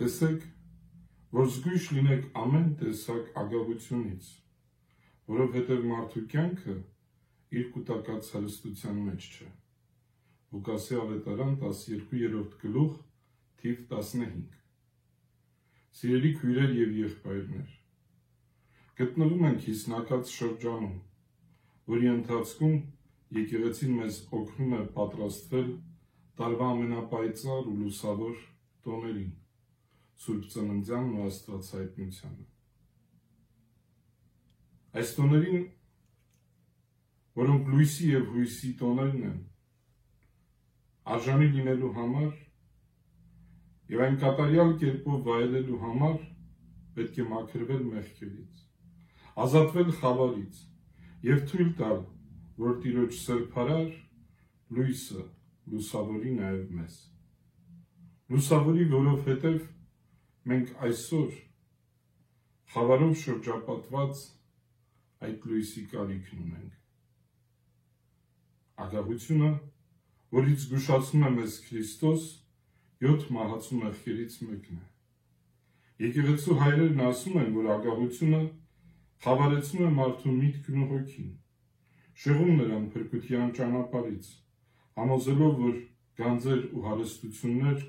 Տեսեք, որ զգույշ լինեք ամեն տեսակ ագահությունից, որովհետև մարդու կյանքը իր կուտակած հարստության մեջ չէ։ Ղուկասի ավետարան 12-րդ գլուխ թիվ 15 Սիրելի քույրեր եւ եղբայրներ գտնվում ենք հիսնակած շրջանում, որի ընթացքում եկեղեցին մեզ օգնում է պատրաստվել տարվա ամենապայծառ ու լուսավոր տոներին, Սուրբ Ծննդյանն ու Աստվածայտնությանը։ Այս տոներին, որոնք լույսի եւ հույսի տոներն են, արժանի լինելու համար եւ այն կատարյալ կերպով վայելելու համար պետք է մաքրվել մեղքերից, ազատվել խավարից եւ թույլ տալ, որ Տիրոջ սրբարար լույսը լուսավորի նաև մեզ։ Լուսավորի, որովհետև մենք այսօր խավարով շրջապատված այդ լույսի կարիքն ունենք։ Ագահությունը, որից զգուշացնում է մեզ Քրիստոս, 7 մահացու մեղքերից մեկն է։ Եկեղեցու հայրերն ասում են, որ ագահությունը խավարեցնում է մարդու միտքն ու հոգին, շեղում նրան փրկության ճանապարից, համոզելով, որ գանձեր ու հարստություններ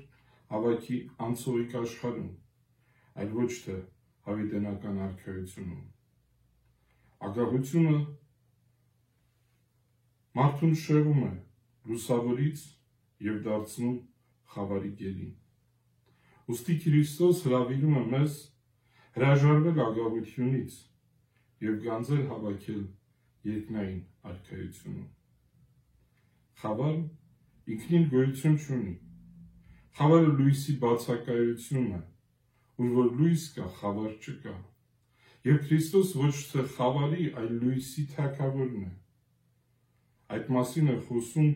հավաքի անցողիկ աշխարհում, այլ ոչ թե հավիտենական արքայությունում։ Ագահությունը մարդուն շեղում է լուսավորից եւ դարձնում խավարի գերին։ Ոստի Քրիստոս հրավիրում է մեզ հրաժարվել ագահությունից եւ գանձեր հավաքել երկնային արքայությունում։ Խավարը ինքնին գոյություն չունի։ Խավարը լույսի բացակայությունն է, ուր որ լույս կա, խավար չկա։ Եվ Քրիստոս ոչ թե խավարի, այլ լույսի թակավորն է։ Այդ մասին է խոսում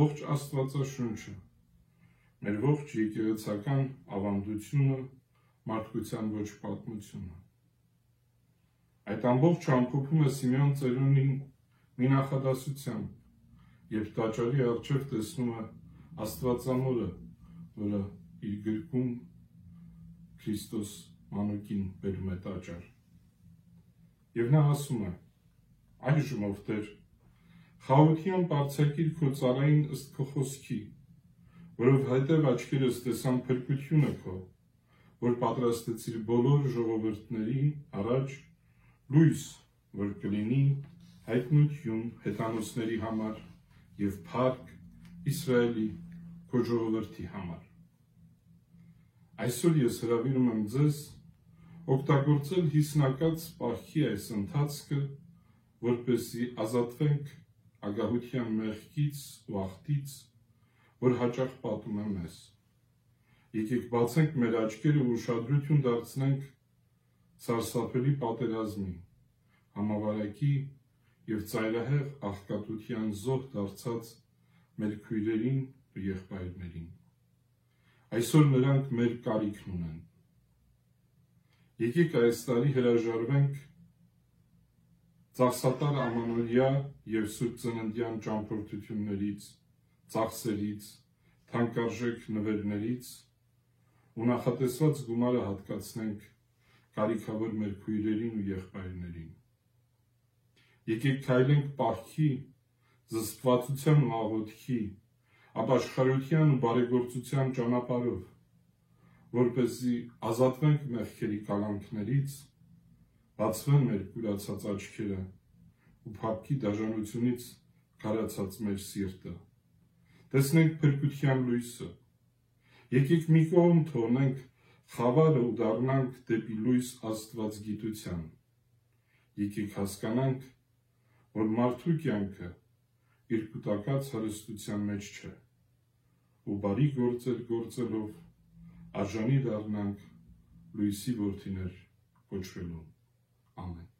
ողջ Աստվածաշունչը։ Մեր ողջ եկեղեցական ավանդությունը, մարդկության ոչ պատմությունը։ Այդ ամբողջ ամփոփում է Սիմեոն Ծերունին մի նախադասությամբ, երբ տաճարի առջև տեսնում է Աստվածամորը, որը իր գրկում Քրիստոս մանուկին բերում է տաճար։ Եվ նա ասում է. այժմ ով Տեր, խաղության բարձակիր քո ծառային ըստ քո խոսքի, որով հետև աչքերս տեսան փրկությունը քո, որ պատրաստեցիր բոլոր ժողովուրդների առաջ լույս, որ կլինի հայտնություն հետանոցների համար եւ փառք Իսրայելի քո ժողովրդի համար։ Այսօր ես հրավիրում եմ ձեզ օգտագործել հիսնակած պահքի այս ընթացքը, որպեսզի ազատվենք ագահության մեղքից ու աղտից, որ հաճախ պատում է մեզ։ Եկեք բացենք մեր աչքերը ու ուշադրություն դարձնենք սարսափելի պատերազմի, համավարակի եւ ծայրահեղ աղքատության զոհ դարձած մեր քույրերին ու եղբայրներին։ Այսօր նրանք մեր կարիքն ունեն։ Եկեք այս տարի հրաժարվենք ծախսատար ամանորյա եւ Սուրբ Ծննդյան ճամփորդություններից, ծախսերից, թանկարժեք նվերներից ու նախատեսված գումարը հատկացնենք կարիքավոր մեր քույրերին ու եղբայրներին եկեք քայլենք պահքի, զսպվածության ու աղոթքի, ապաշխարության ու բարեգործության ճանապարհով, որպեսզի ազատվենք մեղքերի կալանքներից, բացվեն մեր կուրացած աչքերը ու փափկի դաժանությունից կարացած մեր սիրտը։ Տեսնենք փրկության լույսը։ Եկեք մի կողմ թողնենք խավարը ու դառնանք դեպի լույս Աստված գիտության։ Եկեք հասկանանք, որ մարդու կյանքը իր կուտակած հարստության մեջ չէ, ու բարի գործեր գործելով արժանի դառնանք լույսի որդիներ կոչվելու։ Ամեն։